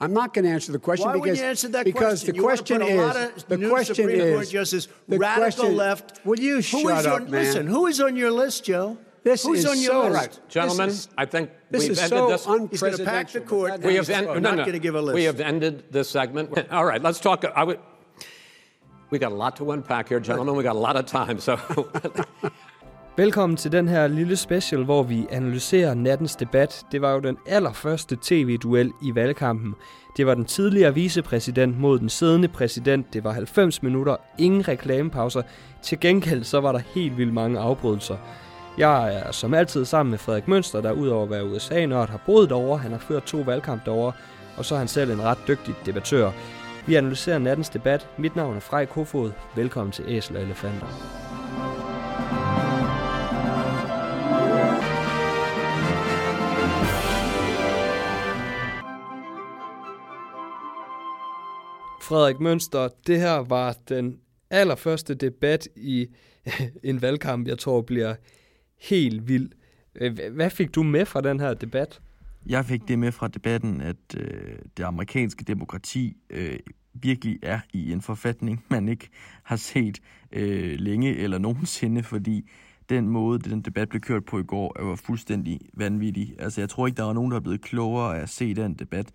I'm not going to answer the question Why because wouldn't you answer that because question? the You question put a lot is of the new question Supreme is Court justice, the radical question- left. Will you shut is up, on, man? Listen, who is on your list, Joe? This Who's is on your so- list? All right. Gentlemen, is- I think This we've is ended so this. He's going to pack the court. we that have is en- fine. not no, no. gonna give a list. We have ended this segment. All right, let's talk. I would, we got a lot to unpack here, gentlemen. We got a lot of time, so Velkommen til den her lille special, hvor vi analyserer nattens debat. Det var jo den allerførste tv-duel i valgkampen. Det var den tidligere vicepræsident mod den siddende præsident. Det var 90 minutter, ingen reklamepauser. Til gengæld så var der helt vildt mange afbrydelser. Jeg er som altid sammen med Frederik Mønster, der udover at være USA-nørd har boet derovre. Han har ført to valgkamp derovre, og så er han selv en ret dygtig debattør. Vi analyserer nattens debat. Mit navn er Frej Kofod. Velkommen til Æsel og Elefanter. Frederik Mønster, det her var den allerførste debat i en valgkamp, jeg tror bliver helt vild. Hvad fik du med fra den her debat? Jeg fik det med fra debatten, at øh, det amerikanske demokrati øh, virkelig er i en forfatning, man ikke har set øh, længe eller nogensinde, fordi den måde, den debat blev kørt på i går, var fuldstændig vanvittig. Altså, jeg tror ikke, der var nogen, der er blevet klogere af at se den debat.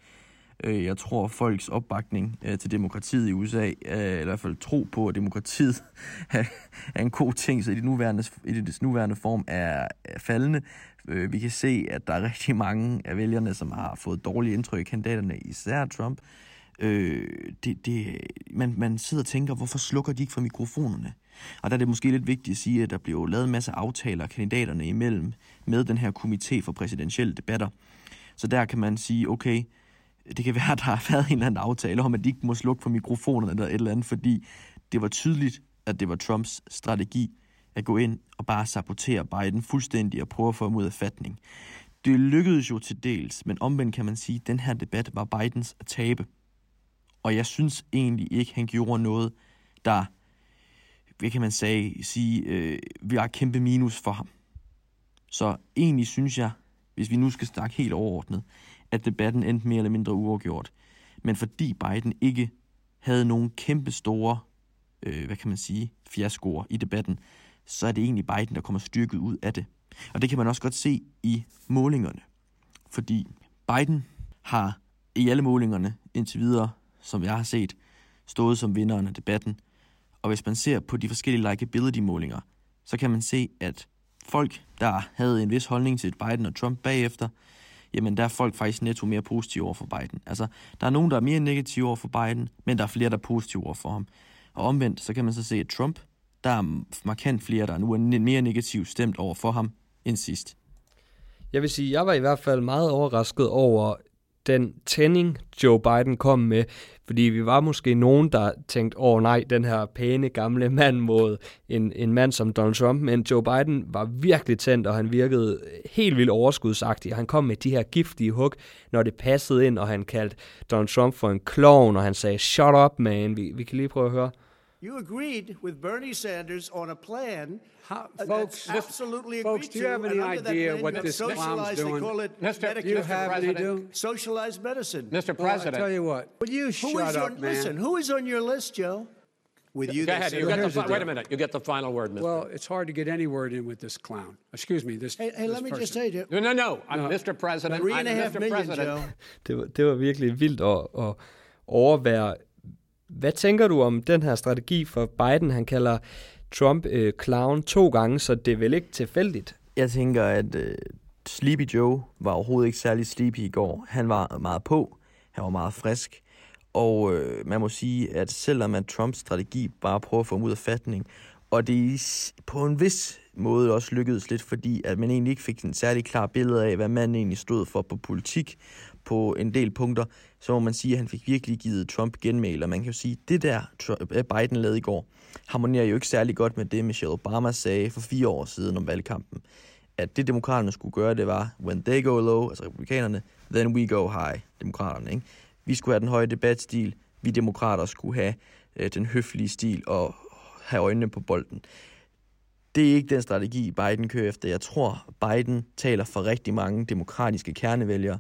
Øh, jeg tror, folks opbakning øh, til demokratiet i USA, øh, eller i hvert fald tro på, at demokratiet er en god ting, så i det nuværende, i det nuværende form er, er faldende. Øh, vi kan se, at der er rigtig mange af vælgerne, som har fået dårlige indtryk af kandidaterne, især Trump. Øh, det, det, man, man sidder og tænker, hvorfor slukker de ikke for mikrofonerne? Og der er det måske lidt vigtigt at sige, at der bliver jo lavet en masse aftaler kandidaterne imellem med den her komité for præsidentielle debatter. Så der kan man sige, okay, det kan være, at der har været en eller anden aftale om, at de ikke må slukke for mikrofonerne eller et eller andet, fordi det var tydeligt, at det var Trumps strategi at gå ind og bare sabotere Biden fuldstændig og prøve at få ham ud af fatning. Det lykkedes jo til dels, men omvendt kan man sige, at den her debat var Bidens at tabe. Og jeg synes egentlig ikke, han gjorde noget, der, hvad kan man sige, sige øh, vi har kæmpe minus for ham. Så egentlig synes jeg, hvis vi nu skal snakke helt overordnet, at debatten endte mere eller mindre uafgjort. Men fordi Biden ikke havde nogen kæmpe store, øh, hvad kan man sige, fiaskoer i debatten, så er det egentlig Biden, der kommer styrket ud af det. Og det kan man også godt se i målingerne. Fordi Biden har i alle målingerne indtil videre, som jeg har set, stået som vinderen af debatten. Og hvis man ser på de forskellige likability-målinger, så kan man se, at folk, der havde en vis holdning til Biden og Trump bagefter, jamen der er folk faktisk netto mere positive over for Biden. Altså, der er nogen, der er mere negative over for Biden, men der er flere, der er positive over for ham. Og omvendt, så kan man så se, at Trump, der er markant flere, der nu er mere negativt stemt over for ham end sidst. Jeg vil sige, jeg var i hvert fald meget overrasket over den tænding, Joe Biden kom med, fordi vi var måske nogen, der tænkte, åh oh, nej, den her pæne gamle mand mod en, en mand som Donald Trump, men Joe Biden var virkelig tændt, og han virkede helt vildt overskudsagtig. Han kom med de her giftige hug, når det passede ind, og han kaldte Donald Trump for en klovn, og han sagde, shut up, man. Vi, vi kan lige prøve at høre. You agreed with Bernie Sanders on a plan How, uh, folks, that's absolutely folks, agreed do you have any and under that idea plan, what you have this clown's socialized, doing? They call it Mr. Medicare you have any President. do? Socialized medicine. Mr. Well, I President. tell you what. Will you Who shut is up, on, man? Listen, who is on your list, Joe? With you, Go they ahead. said- You get the fi- wait a minute. You get the final word, Mr. Well, it's hard to get any word in with this clown. Excuse me, this. Hey, hey, this let me just person. say, Joe, no, no, no. I'm No. Mr. President. three I'm and a half Mr. million, President. Joe. Det var, det var virkelig vildt at, at overvære. Hvad tænker du om den her strategi for Biden? Han kalder Trump øh, clown to gange, så det er vel ikke tilfældigt? Jeg tænker, at øh, Sleepy Joe var overhovedet ikke særlig sleepy i går. Han var meget på, han var meget frisk, og øh, man må sige, at selvom at Trumps strategi bare prøver at få ham ud af fatning, og det på en vis måde også lykkedes lidt, fordi at man egentlig ikke fik en særlig klar billede af, hvad man egentlig stod for på politik på en del punkter, så må man sige, at han fik virkelig givet Trump genmail, og man kan jo sige, at det der øh, Biden lavede i går, harmonerer jo ikke særlig godt med det, Michelle Obama sagde for fire år siden om valgkampen. At det demokraterne skulle gøre, det var, when they go low, altså republikanerne, then we go high, demokraterne. Ikke? Vi skulle have den høje debatstil, vi demokrater skulle have øh, den høflige stil og have øjnene på bolden. Det er ikke den strategi, Biden kører efter. Jeg tror, Biden taler for rigtig mange demokratiske kernevælgere,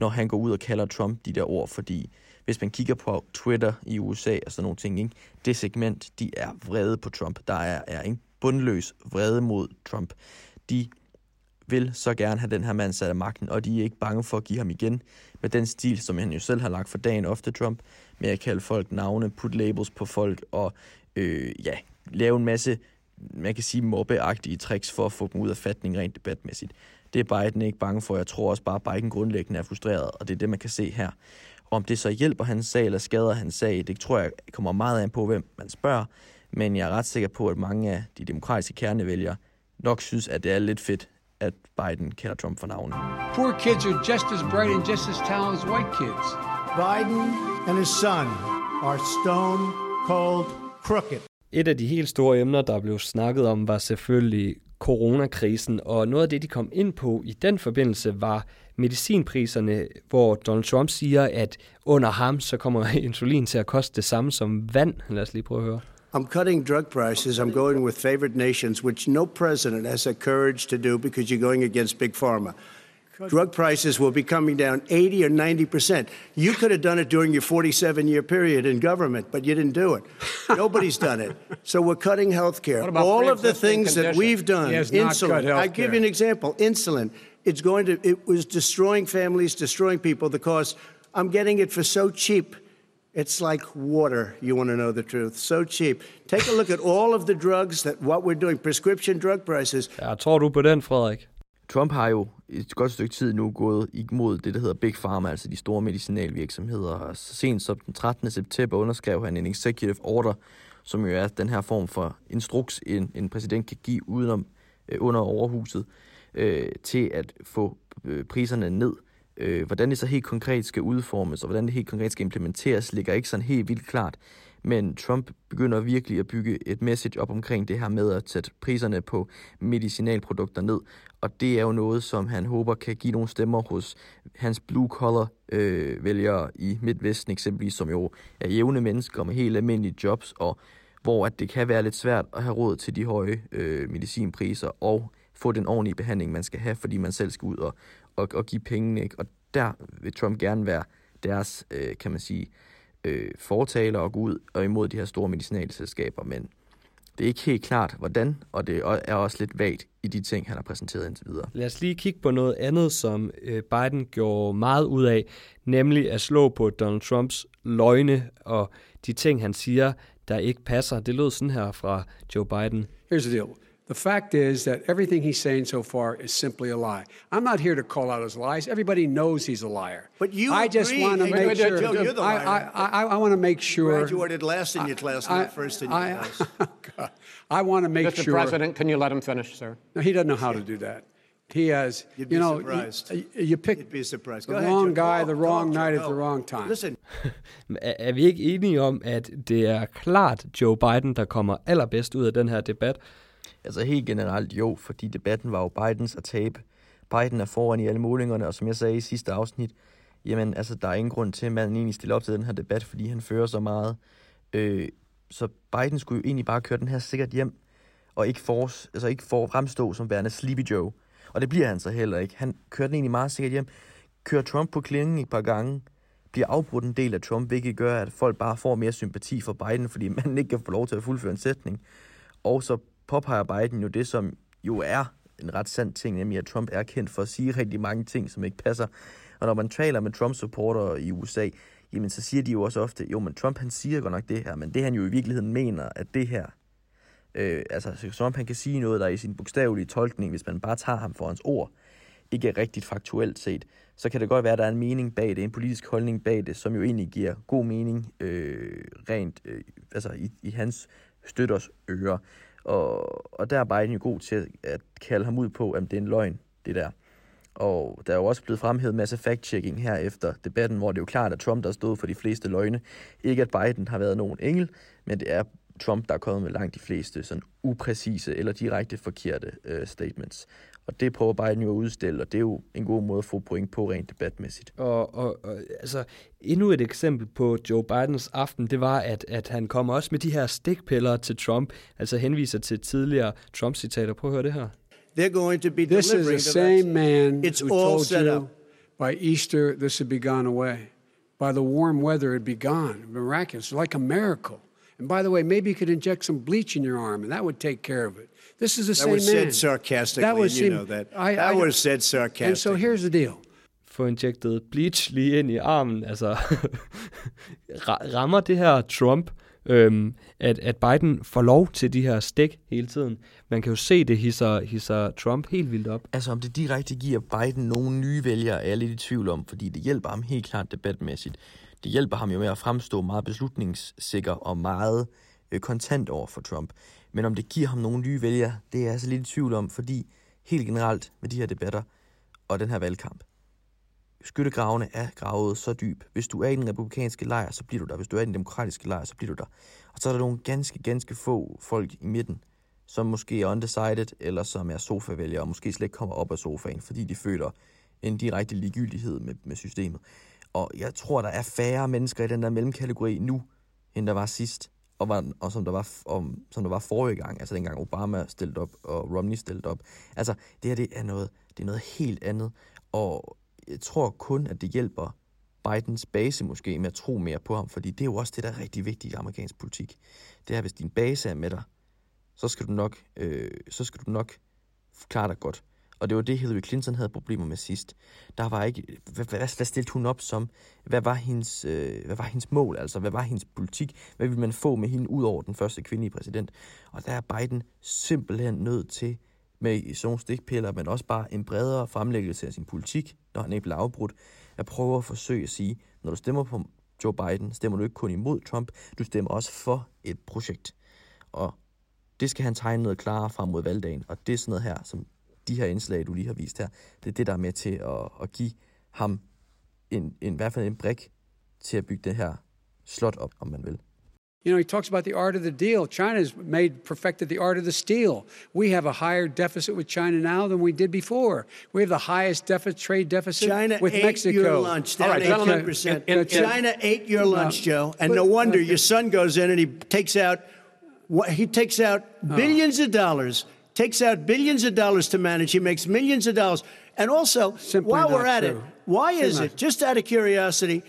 når han går ud og kalder Trump de der ord, fordi hvis man kigger på Twitter i USA og sådan nogle ting, ikke? det segment, de er vrede på Trump. Der er, er en bundløs vrede mod Trump. De vil så gerne have den her mand sat af magten, og de er ikke bange for at give ham igen med den stil, som han jo selv har lagt for dagen ofte, Trump, med at kalde folk navne, put labels på folk og øh, ja, lave en masse, man kan sige, mobbeagtige tricks for at få dem ud af fatning rent debatmæssigt. Det er Biden ikke bange for. Jeg tror også bare, at Biden grundlæggende er frustreret, og det er det, man kan se her. Om det så hjælper hans sag eller skader hans sag, det tror jeg kommer meget an på, hvem man spørger. Men jeg er ret sikker på, at mange af de demokratiske kernevælgere nok synes, at det er lidt fedt, at Biden kalder Trump for navnet. Poor kids are just as bright and just as talented as white kids. Biden and his son are stone cold crooked. Et af de helt store emner, der blev snakket om, var selvfølgelig coronakrisen, og noget af det, de kom ind på i den forbindelse, var medicinpriserne, hvor Donald Trump siger, at under ham, så kommer insulin til at koste det samme som vand. Lad os lige prøve at høre. I'm cutting drug prices. I'm going with favored nations, which no president has the courage to do because you're going against big pharma. Drug prices will be coming down 80 or 90 percent. You could have done it during your 47 year period in government, but you didn't do it. Nobody's done it. So we're cutting health care. All of the pre-existing things that we've done, He has not cut insulin. I give you an example insulin. It's going to, it was destroying families, destroying people. The cost, I'm getting it for so cheap. It's like water, you want to know the truth. So cheap. Take a look at all of the drugs that what we're doing, prescription drug prices. Ja, tror du er på den, Frederik? Trump har jo et godt stykke tid nu gået imod det, der hedder Big Pharma, altså de store medicinalvirksomheder. Og Så sent som den 13. september underskrev han en executive order, som jo er den her form for instruks, en, en præsident kan give udenom, øh, under overhuset, øh, til at få øh, priserne ned. Øh, hvordan det så helt konkret skal udformes, og hvordan det helt konkret skal implementeres, ligger ikke sådan helt vildt klart. Men Trump begynder virkelig at bygge et message op omkring det her med at sætte priserne på medicinalprodukter ned. Og det er jo noget, som han håber kan give nogle stemmer hos hans blue-collar øh, vælgere i Midtvesten eksempelvis, som jo er jævne mennesker med helt almindelige jobs, og hvor at det kan være lidt svært at have råd til de høje øh, medicinpriser og få den ordentlige behandling, man skal have, fordi man selv skal ud og, og, og give pengene. Ikke? Og der vil Trump gerne være deres, øh, kan man sige, øh, fortaler og gå ud og imod de her store medicinalselskaber, men det er ikke helt klart, hvordan, og det er også lidt vagt i de ting, han har præsenteret indtil videre. Lad os lige kigge på noget andet, som øh, Biden gjorde meget ud af, nemlig at slå på Donald Trumps løgne og de ting, han siger, der ikke passer. Det lød sådan her fra Joe Biden. Here's the deal. The fact is that everything he's saying so far is simply a lie. I'm not here to call out his lies. Everybody knows he's a liar. But you I just agree- want to make wait, wait, sure. Joe, you're the I, liar. I, I, I want to make sure. Graduated last in your class, not first in your I, class. God. I want to make Mr. sure. President, can you let him finish, sir? No, he doesn't know how to do that. He has, You'd be you know, surprised. You, you pick You'd be surprised. the ahead, wrong Joe. guy, the wrong talk, night Joe. at the wrong time. Listen, Er, er vi ikke enige om, at det er klart Joe Biden, der kommer allerbedst ud af den her debat? Altså helt generelt jo, fordi debatten var jo Bidens at tabe. Biden er foran i alle målingerne, og som jeg sagde i sidste afsnit, jamen altså der er ingen grund til, at man egentlig stiller op til den her debat, fordi han fører så meget. Øh, så Biden skulle jo egentlig bare køre den her sikkert hjem, og ikke, force, altså ikke for fremstå som værende Sleepy Joe. Og det bliver han så heller ikke. Han kører den egentlig meget sikkert hjem. Kører Trump på klingen et par gange, bliver afbrudt en del af Trump, hvilket gør, at folk bare får mere sympati for Biden, fordi man ikke kan få lov til at fuldføre en sætning. Og så påpeger Biden jo det, som jo er en ret sand ting, nemlig at Trump er kendt for at sige rigtig mange ting, som ikke passer. Og når man taler med Trump-supportere i USA, jamen så siger de jo også ofte, jo, men Trump han siger godt nok det her, men det han jo i virkeligheden mener, at det her, øh, altså så Trump han kan sige noget, der i sin bogstavelige tolkning, hvis man bare tager ham for hans ord, ikke er rigtigt faktuelt set, så kan det godt være, at der er en mening bag det, en politisk holdning bag det, som jo egentlig giver god mening øh, rent øh, altså i, i hans støtters ører. Og, og der er Biden jo god til at kalde ham ud på, at det er en løgn, det der. Og der er jo også blevet fremhævet masse fact-checking her efter debatten, hvor det er jo klart, at Trump, der stod for de fleste løgne, ikke at Biden har været nogen engel, men det er Trump, der er kommet med langt de fleste sådan upræcise eller direkte forkerte øh, statements. Og det prøver Biden jo at udstille, og det er jo en god måde at få point på rent debatmæssigt. Og, og, og altså, endnu et eksempel på Joe Bidens aften, det var, at, at han kommer også med de her stikpiller til Trump, altså henviser til tidligere Trump-citater. Prøv at høre det her. they're going to be This is the same that- man It's who all told set you up. by Easter, this would be gone away. By the warm weather, it'd be gone. Miraculous, like a miracle. And by the way, maybe you could inject some bleach in your arm, and that would take care of it. This is the That same was man. said sarcastically, That was you know that. I- that I- was said And so sarcastically. here's the deal. Få injektet bleach lige ind i armen. Altså, ra- rammer det her Trump, øhm, at, at Biden får lov til de her stik hele tiden? Man kan jo se, det hisser, hisser Trump helt vildt op. Altså om det direkte giver Biden nogle nye vælgere, er jeg lidt i tvivl om, fordi det hjælper ham helt klart debatmæssigt. Det hjælper ham jo med at fremstå meget beslutningssikker og meget øh, kontant over for Trump. Men om det giver ham nogle nye vælgere, det er jeg altså lidt i tvivl om, fordi helt generelt med de her debatter og den her valgkamp, skyttegravene er gravet så dyb. Hvis du er i den republikanske lejr, så bliver du der. Hvis du er i den demokratiske lejr, så bliver du der. Og så er der nogle ganske, ganske få folk i midten, som måske er undecided, eller som er sofavælgere, og måske slet ikke kommer op af sofaen, fordi de føler en direkte ligegyldighed med, med systemet. Og jeg tror, der er færre mennesker i den der mellemkategori nu, end der var sidst, og, var, og som, der var, om, som der var forrige gang, altså dengang Obama stillede op, og Romney stillede op. Altså, det her det er, noget, det er noget helt andet, og jeg tror kun, at det hjælper Bidens base måske med at tro mere på ham, fordi det er jo også det, der er rigtig vigtigt i amerikansk politik. Det er, hvis din base er med dig, så skal du nok, øh, så skal du nok klare dig godt. Og det var det, Hillary Clinton havde problemer med sidst. Der var ikke, hvad, hvad, hvad stillede hun op som? Hvad var, hendes, øh, hvad var hendes mål? Altså, hvad var hendes politik? Hvad ville man få med hende ud over den første kvindelige præsident? Og der er Biden simpelthen nødt til, med sådan stikpiller, men også bare en bredere fremlæggelse af sin politik, når han ikke bliver afbrudt, at prøve at forsøge at sige, når du stemmer på Joe Biden, stemmer du ikke kun imod Trump, du stemmer også for et projekt. Og det skal han tegne noget klarere frem mod valgdagen, og det er sådan noget her, som de her indslag, du lige har vist her, det er det, der er med til at, at give ham en, en, i hvert fald en brik til at bygge det her slot op, om man vil. You know, he talks about the art of the deal. China's made perfected the art of the steal. We have a higher deficit with China now than we did before. We have the highest deficit, trade deficit China with ate Mexico. your lunch down All right, gentlemen, 18%. in- in- in- China ate your lunch, Joe, and but- no wonder okay. your son goes in and he takes out what he takes out Oh. billions of dollars, takes out billions of dollars to manage. He makes millions of dollars. And also, Simply while we're at it, why Simply is not. it, just out of curiosity,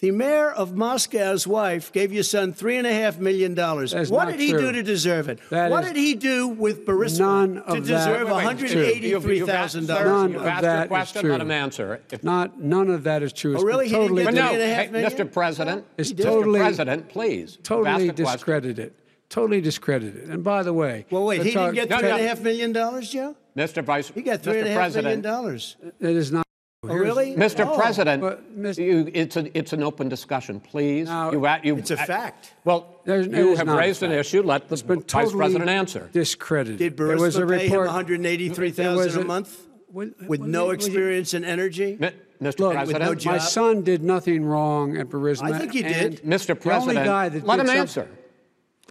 the mayor of Moscow's wife gave your son three and a half million dollars. What did he true. do to deserve it? That what is did he do with Burisma none to of deserve Wait, wait, one hundred You've- you've eighty-three asked- thousand sir, dollars? None of asked that your is question, true. let him answer. If- Not none of that is true. Oh, it's Oh, really? been He didn't totally get But the no, three and a half hey, million? Mr. President, It's Mr. President, please. totally ask the discredited. Totally discredited. And by the way, Well, wait, he didn't get No, three no. and a half million dollars, Joe? Mr. Vice, He got three Mr. and a half million President, dollars. It is not. Oh, really? Mr. Oh. President, But, Mr. you, it's, a, it's an open discussion, please. Now, you, you, It's a fact. Well, There's- you have raised an issue. Let the It's been Vice totally President answer. discredited. Did There was a Burisma pay him report. one hundred eighty-three There was thousand a a- month Will- with will no you- will you- experience in energy? Mi- Mr. Look, President, no My son did nothing wrong at Burisma. I think he did. Mr. The only President, guy that let did him something- answer.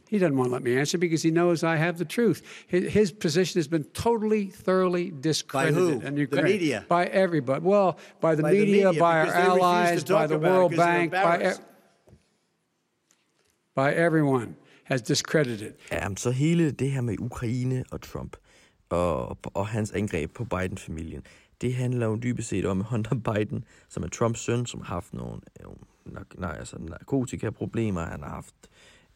He doesn't want to let me answer because he knows I have the truth. His, his position has been totally, thoroughly discredited. who? in The Ukraine. media? By everybody. Well, by the By the media, media, by our allies, by the World Bank, by, e- by everyone has discredited. Jamen, så hele det her med Ukraine og Trump og, og hans angreb på Biden-familien, det handler jo dybest set om Hunter Biden, som er Trumps søn, som har haft nogle øh, nej, altså narkotikaproblemer, han har haft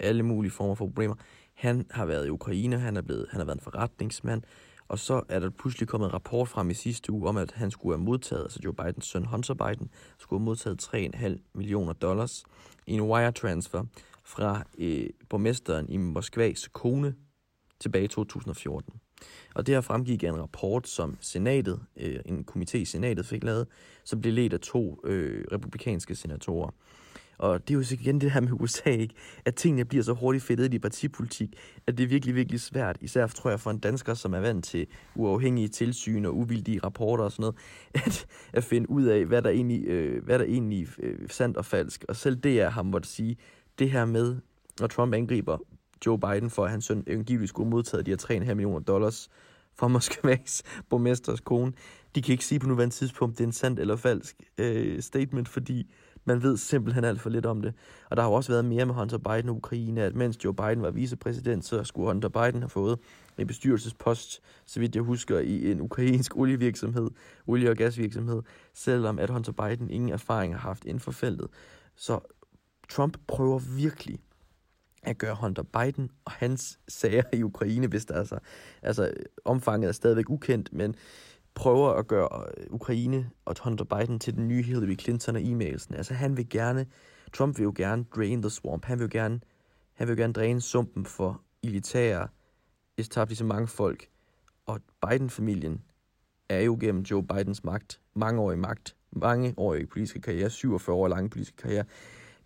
alle mulige former for problemer. Han har været i Ukraine, han er, blevet, han har været en forretningsmand, og så er der pludselig kommet en rapport frem i sidste uge om, at han skulle have modtaget, altså Joe Bidens søn Hunter Biden, skulle have modtaget 3,5 millioner dollars i en wire transfer fra øh, borgmesteren i Moskvas kone tilbage i 2014. Og det her fremgik af en rapport, som senatet, øh, en komité i senatet fik lavet, som blev ledt af to øh, republikanske senatorer. Og det er jo så igen det her med USA, ikke? at tingene bliver så hurtigt fedtet i partipolitik, at det er virkelig, virkelig svært, især tror jeg for en dansker, som er vant til uafhængige tilsyn og uvildige rapporter og sådan noget, at, at finde ud af, hvad der egentlig, øh, hvad der egentlig øh, sandt og falsk. Og selv det er ham måtte sige, det her med, når Trump angriber Joe Biden for, at hans søn angiveligt skulle modtage de her 3,5 millioner dollars fra Moskvas borgmesters kone. De kan ikke sige på nuværende tidspunkt, det er en sandt eller falsk øh, statement, fordi man ved simpelthen alt for lidt om det. Og der har jo også været mere med Hunter Biden og Ukraine, at mens Joe Biden var vicepræsident, så skulle Hunter Biden have fået en bestyrelsespost, så vidt jeg husker, i en ukrainsk olievirksomhed, olie- og gasvirksomhed, selvom at Hunter Biden ingen erfaring har haft inden for feltet. Så Trump prøver virkelig at gøre Hunter Biden og hans sager i Ukraine, hvis der altså, altså omfanget er stadigvæk ukendt, men prøver at gøre øh, Ukraine og Hunter Biden til den nye Hillary Clinton og e-mailsen. Altså han vil gerne, Trump vil jo gerne drain the swamp, han vil jo gerne, han vil jo gerne dræne sumpen for elitære mange folk, og Biden-familien er jo gennem Joe Bidens magt, mangeårig magt, mange år i politiske karriere, 47 år lange politiske karriere,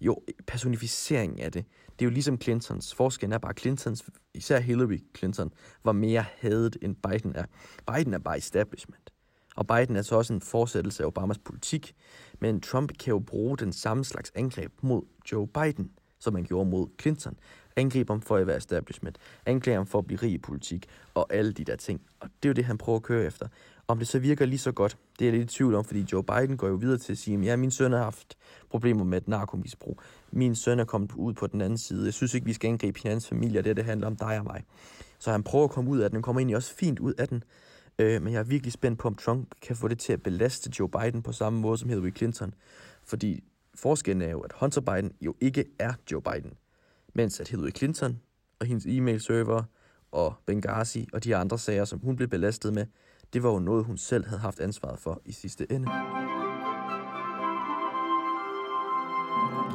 jo personificering af det. Det er jo ligesom Clintons. Forskellen er bare, Clintons, især Hillary Clinton, var mere hadet end Biden er. Biden er bare establishment. Og Biden er så også en fortsættelse af Obamas politik. Men Trump kan jo bruge den samme slags angreb mod Joe Biden, som man gjorde mod Clinton. Angribe ham for at være establishment. Anklage ham for at blive rig i politik. Og alle de der ting. Og det er jo det, han prøver at køre efter. Om det så virker lige så godt, det er jeg lidt i tvivl om, fordi Joe Biden går jo videre til at sige, at ja, min søn har haft problemer med et narkomisbrug. Min søn er kommet ud på den anden side. Jeg synes ikke, vi skal angribe hinandens familie, det, det handler om dig og mig. Så han prøver at komme ud af den. Han kommer egentlig også fint ud af den. Øh, men jeg er virkelig spændt på, om Trump kan få det til at belaste Joe Biden på samme måde som Hillary Clinton. Fordi forskellen er jo, at Hunter Biden jo ikke er Joe Biden. Mens at Hillary Clinton og hendes e-mail-server og Benghazi og de andre sager, som hun blev belastet med, det var jo noget, hun selv havde haft ansvaret for i sidste ende.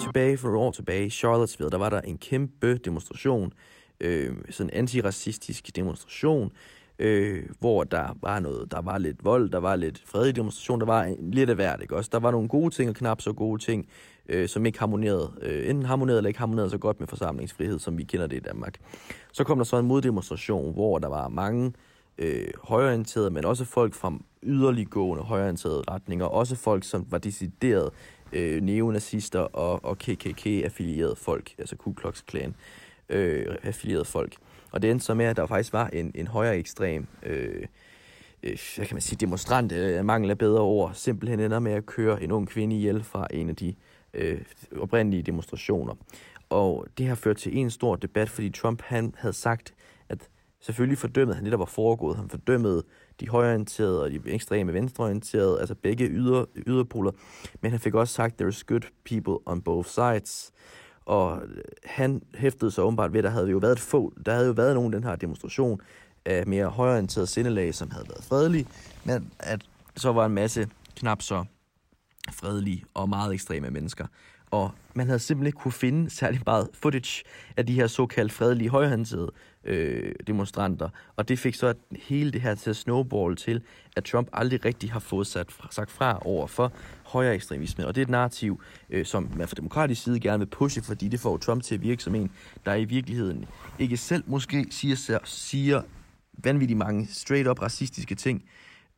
Tilbage for år tilbage i Charlottesville, der var der en kæmpe demonstration, øh, sådan en antiracistisk demonstration, øh, hvor der var noget, der var lidt vold, der var lidt fredelig demonstration, der var lidt af hvert, ikke også? Der var nogle gode ting og knap så gode ting, øh, som ikke harmonerede, øh, enten harmonerede eller ikke harmonerede så godt med forsamlingsfrihed, som vi kender det i Danmark. Så kom der så en moddemonstration, hvor der var mange øh, øh, højorienterede, men også folk fra yderliggående højorienterede retninger, også folk, som var decideret øh, neonazister og, og KKK-affilierede folk, altså Ku Klux Klan øh, affilierede folk. Og det endte så med, at der faktisk var en, en højere ekstrem, øh, øh, hvad kan man sige, demonstrant, øh, mangel af bedre ord, simpelthen ender med at køre en ung kvinde ihjel fra en af de øh, oprindelige demonstrationer. Og det har ført til en stor debat, fordi Trump han havde sagt, at selvfølgelig fordømmede han det, der var foregået. Han fordømmede de højorienterede og de ekstreme venstreorienterede, altså begge yder, yderpoler. Men han fik også sagt, there's good people on both sides. Og øh, han hæftede sig åbenbart ved, at der havde jo været et få, der havde jo været nogen den her demonstration af mere højorienterede sindelag, som havde været fredelige, men at så var en masse knap så fredelige og meget ekstreme mennesker. Og man havde simpelthen ikke kunne finde særlig meget footage af de her såkaldt fredelige højorienterede øh, demonstranter. Og det fik så hele det her til at snowball til, at Trump aldrig rigtig har fået sat, sagt fra over for højere ekstremisme. Og det er et narrativ, øh, som man fra demokratisk side gerne vil pushe, fordi det får Trump til at virke som en, der i virkeligheden ikke selv måske siger, siger vanvittigt mange straight-up racistiske ting,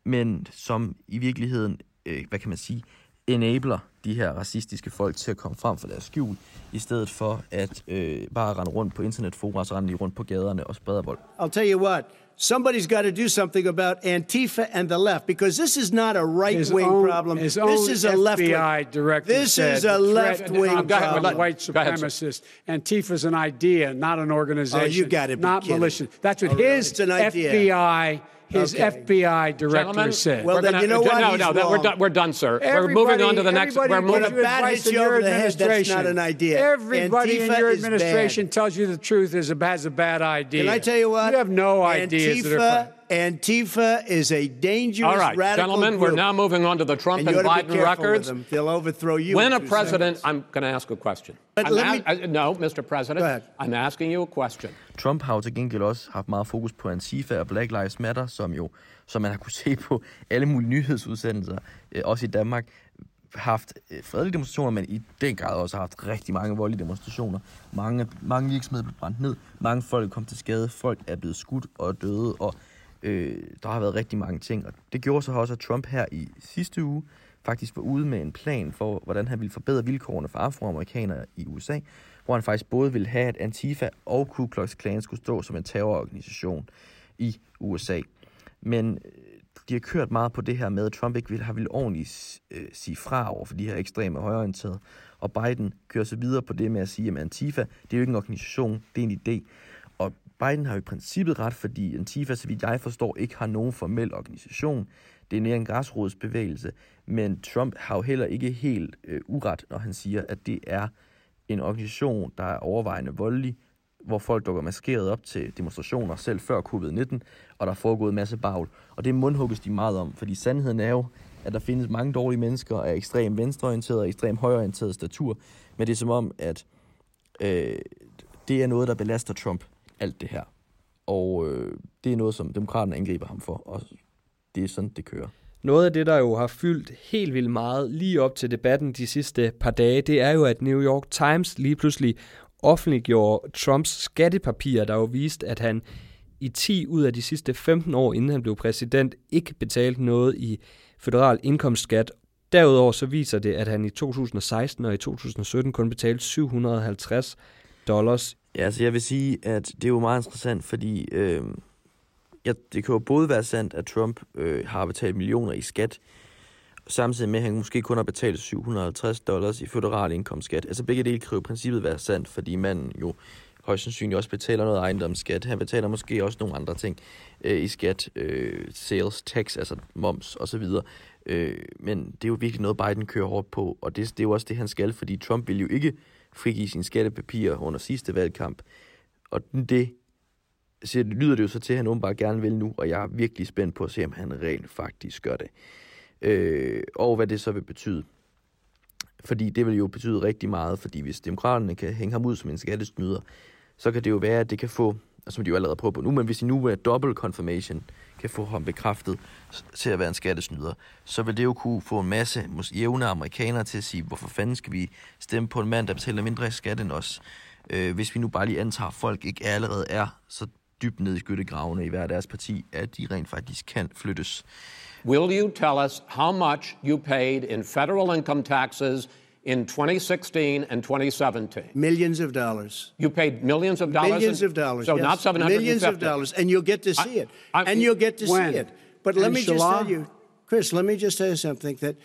men som i virkeligheden, øh, hvad kan man sige, enabler de her racistiske folk til at komme frem for deres skjul, i stedet for at øh, bare rende rundt på internetfora, så rende de rundt på gaderne og sprede vold. I'll tell you what, somebody's got to do something about Antifa and the left because this is not a right-wing own, problem. His this own is a left FBI director This said is a left-wing problem. white ahead, sir. supremacists. Antifa's an idea, not an organization. Oh, you gotta be Not kidding. militia. That's what Oh, really? his idea. FBI, his Okay. FBI director Gentlemen, said. Well, we're then gonna, you know what? No, He's no, that, we're, done, we're done, sir. we're moving on to the next. everybody We're moving. When you a bat hits in you your over the head, that's not an idea. Everybody Antifa in your administration tells you the truth is a, has a bad idea. Can I tell you what? You have no ideas. that are Antifa, Antifa is a dangerous All right, radical gentlemen, we're now moving on to the Trump and and, you ought to be Biden records. with them. They'll overthrow you. When a president, seconds. I'm going to ask a question. But I'm let a- me- I- no, Mr. President, Go ahead. I'm asking you a question. Trump har jo til gengæld også haft meget fokus på Antifa og Black Lives Matter, som jo, som man har kunne se på alle mulige nyhedsudsendelser, øh, også i Danmark, haft øh, fredelige demonstrationer, men i den grad også haft rigtig mange voldelige demonstrationer. Mange, mange virksomheder blev brændt ned, mange folk kom til skade, folk er blevet skudt og døde, og øh, der har været rigtig mange ting. Og det gjorde så også, at Trump her i sidste uge faktisk var ude med en plan for, hvordan han ville forbedre vilkårene for afroamerikanere i USA, hvor han faktisk både ville have, at Antifa og Ku Klux Klan skulle stå som en terrororganisation i USA. Men øh, de har kørt meget på det her med, at Trump ikke vil, har vil ordentligt øh, sige fra over for de her ekstreme højorienterede. Og Biden kører så videre på det med at sige, at Antifa, det er jo ikke en organisation, det er en idé. Og Biden har jo i princippet ret, fordi Antifa, så vidt jeg forstår, ikke har nogen formel organisation. Det er mere en græsrodsbevægelse. Men Trump har jo heller ikke helt øh, uret, når han siger, at det er en organisation, der er overvejende voldelig, hvor folk dukker maskeret op til demonstrationer selv før covid-19, og der er foregået en masse bagl. Og det mundhugges de meget om, fordi sandheden er jo, at der findes mange dårlige mennesker af ekstrem venstreorienteret og ekstrem højreorienteret statur, men det er som om, at øh, det er noget, der belaster Trump, alt det her. Og øh, det er noget, som demokraterne angriber ham for, og det er sådan, det kører. Noget af det, der jo har fyldt helt vildt meget lige op til debatten de sidste par dage, det er jo, at New York Times lige pludselig offentliggjorde Trumps skattepapirer, der jo viste, at han i 10 ud af de sidste 15 år, inden han blev præsident, ikke betalte noget i federal indkomstskat. Derudover så viser det, at han i 2016 og i 2017 kun betalte 750 dollars. Ja, altså jeg vil sige, at det er jo meget interessant, fordi øh, ja, det kan jo både være sandt, at Trump øh, har betalt millioner i skat, samtidig med, at han måske kun har betalt 750 dollars i federal indkomstskat. Altså begge dele kan jo i princippet være sandt, fordi manden jo højst sandsynligt også betaler noget ejendomsskat. Han betaler måske også nogle andre ting øh, i skat, øh, sales tax, altså moms osv. Øh, men det er jo virkelig noget, Biden kører hårdt på, og det, det er jo også det, han skal, fordi Trump vil jo ikke frigive sine skattepapirer under sidste valgkamp. Og det så lyder det jo så til, at han åbenbart gerne vil nu, og jeg er virkelig spændt på at se, om han rent faktisk gør det. Øh, og hvad det så vil betyde. Fordi det vil jo betyde rigtig meget, fordi hvis demokraterne kan hænge ham ud som en skattesnyder, så kan det jo være, at det kan få, som de jo allerede prøver på nu, men hvis de nu er double confirmation kan få ham bekræftet til at være en skattesnyder, så vil det jo kunne få en masse jævne amerikanere til at sige, hvorfor fanden skal vi stemme på en mand, der betaler mindre i skat end os, øh, hvis vi nu bare lige antager, at folk ikke allerede er så dybt ned i skyttegravene i hver deres parti, at de rent faktisk kan flyttes. Will you tell us how much you paid in federal income taxes in 2016 and 2017? Millions of dollars. You paid millions of dollars? Millions in, of dollars. So yes. not 750. Millions of dollars. And you'll get to see I, it. I, and you'll get to when? see it. But let And me just tell you, Chris, let me just tell you something that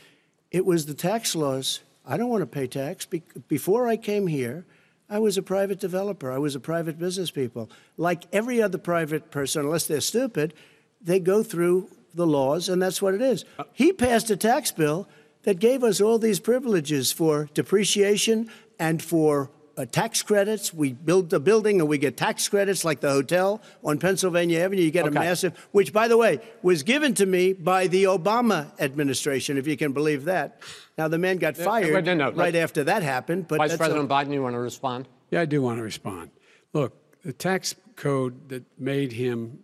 it was the tax laws. I don't want to pay tax. Be- before I came here, I was a private developer. I was a private business people. Like every other private person, unless they're stupid, they go through the laws, and that's what it is. Uh, he passed a tax bill that gave us all these privileges for depreciation and for uh, tax credits. We build a building and we get tax credits like the hotel on Pennsylvania Avenue. You get Okay. a massive, which, by the way, was given to me by the Obama administration, if you can believe that. Now, the man got fired wait, no, no, right let- after that happened. But Vice President a- Biden, you want to respond? Yeah, I do want to respond. Look, the tax code that made him,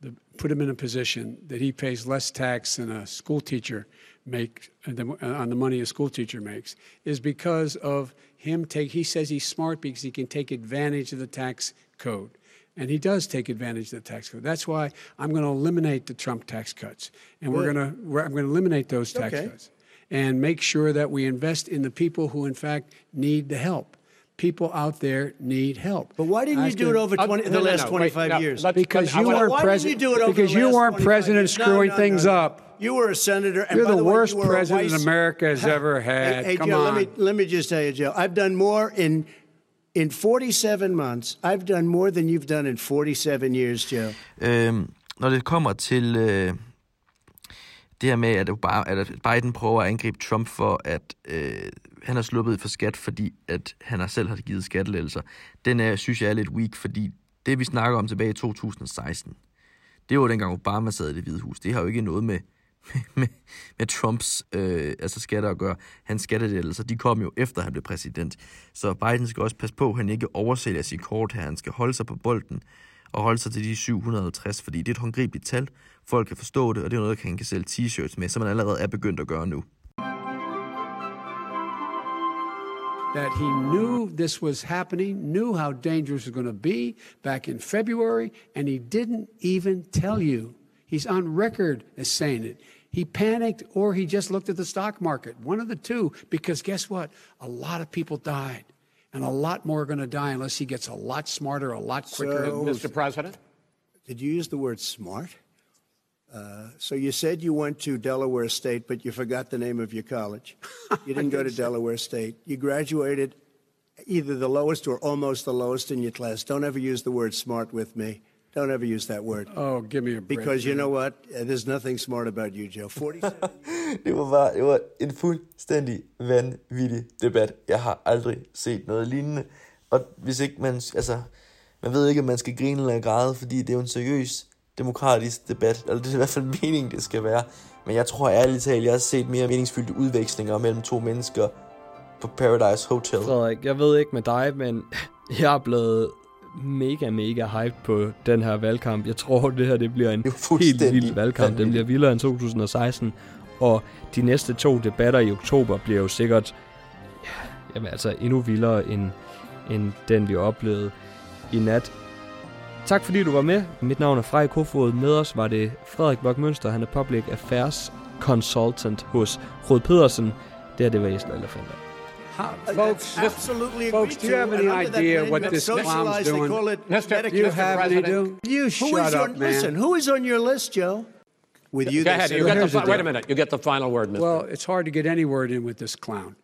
the, put him in a position that he pays less tax than a school teacher make uh, the- uh, on the money a school teacher makes is because of him take. He says he's smart because he can take advantage of the tax code. And he does take advantage of the tax code. That's why I'm going to eliminate the Trump tax cuts, and we're going to I'm going to eliminate those tax Okay. cuts, and make sure that we invest in the people who, in fact, need the help. People out there need help. But why didn't you do it over Uh, 20, no, the no, last no, wait, 25 no, years? let's- Because you weren't president. you do it over because you weren't president years? No, screwing no, things no, no. up. You were a senator. And You're by the way, worst you president vice- America has ever had. Hey, hey, Come Joe, on. Let me, let me just tell you, Joe. I've done more in in 47 months. I've done more than you've done in 47 years, Joe. Øhm, når det kommer til øh, det her med, at, Obama, at Biden prøver at angribe Trump for, at øh, han har sluppet for skat, fordi at han har selv har givet skattelettelser, den er, synes jeg er lidt weak, fordi det vi snakker om tilbage i 2016, det var dengang Obama sad i det hvide hus. Det har jo ikke noget med, med, med Trumps øh, altså skatter at gøre. Hans skattelettelser, de kom jo efter han blev præsident. Så Biden skal også passe på, at han ikke oversælger sit kort her. Han skal holde sig på bolden og holde sig til de 750, fordi det er et håndgribeligt tal. Folk kan forstå det, og det er noget, han kan sælge t-shirts med, som man allerede er begyndt at gøre nu. That he knew this was happening, knew how dangerous it was going to be back in February, and he didn't even tell you. He's on record as saying it. He panicked or he just looked at the stock market, one of the two, because guess what? A lot of people died. And a lot more are going to die unless he gets a lot smarter, a lot quicker. So- Mr. President? Did you use the word smart? So you said you went to Delaware State, but you forgot the name of your college. You didn't go to Delaware State. You graduated either the lowest or almost the lowest in your class. Don't ever use the word smart with me. Don't ever use that word. Oh, give me a break. Because you know what? Uh, There's nothing smart about you, Joe. 47 Det var bare det var en fuldstændig vanvittig debat. Jeg har aldrig set noget lignende. Og hvis ikke man, altså, man ved ikke, om man skal grine eller græde, fordi det er jo en seriøs demokratisk debat, eller det er i hvert fald meningen, det skal være. Men jeg tror ærligt talt, jeg har set mere meningsfyldte udvekslinger mellem to mennesker på Paradise Hotel. Frederik, jeg ved ikke med dig, men jeg er blevet mega, mega hyped på den her valgkamp. Jeg tror, det her det bliver en Det helt vild valgkamp. Den bliver vildere end 2016. Og de næste to debatter i oktober bliver jo sikkert ja, jamen, altså endnu vildere end, end den, vi oplevede i nat. Tak fordi du var med. Mit navn er Frej Kofod. Med os var det Frederik Bok Mønster. Han er Public Affairs Consultant hos Rod Pedersen. Det her, det var Esther Elefanter. How, folks, absolutely folks, do you have any idea what this clown's doing? call it Mr. Do you have any do? You Who shut is up, on- man. Listen, who is on your list, Joe? With you, Go ahead. You get the, wait a minute. You get the final word, Mr. Well, it's hard to get any word in with this clown.